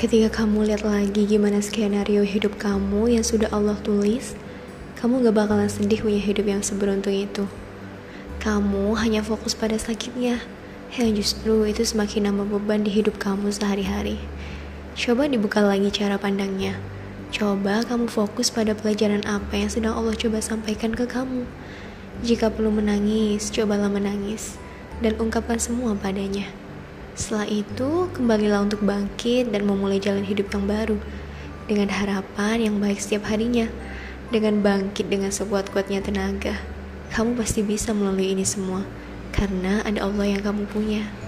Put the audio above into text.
Ketika kamu lihat lagi gimana skenario hidup kamu yang sudah Allah tulis, kamu gak bakalan sedih punya hidup yang seberuntung itu. Kamu hanya fokus pada sakitnya, yang justru itu semakin nambah beban di hidup kamu sehari-hari. Coba dibuka lagi cara pandangnya. Coba kamu fokus pada pelajaran apa yang sedang Allah coba sampaikan ke kamu. Jika perlu menangis, cobalah menangis dan ungkapkan semua padanya. Setelah itu, kembalilah untuk bangkit dan memulai jalan hidup yang baru dengan harapan yang baik setiap harinya. Dengan bangkit dengan sekuat-kuatnya tenaga, kamu pasti bisa melalui ini semua karena ada Allah yang kamu punya.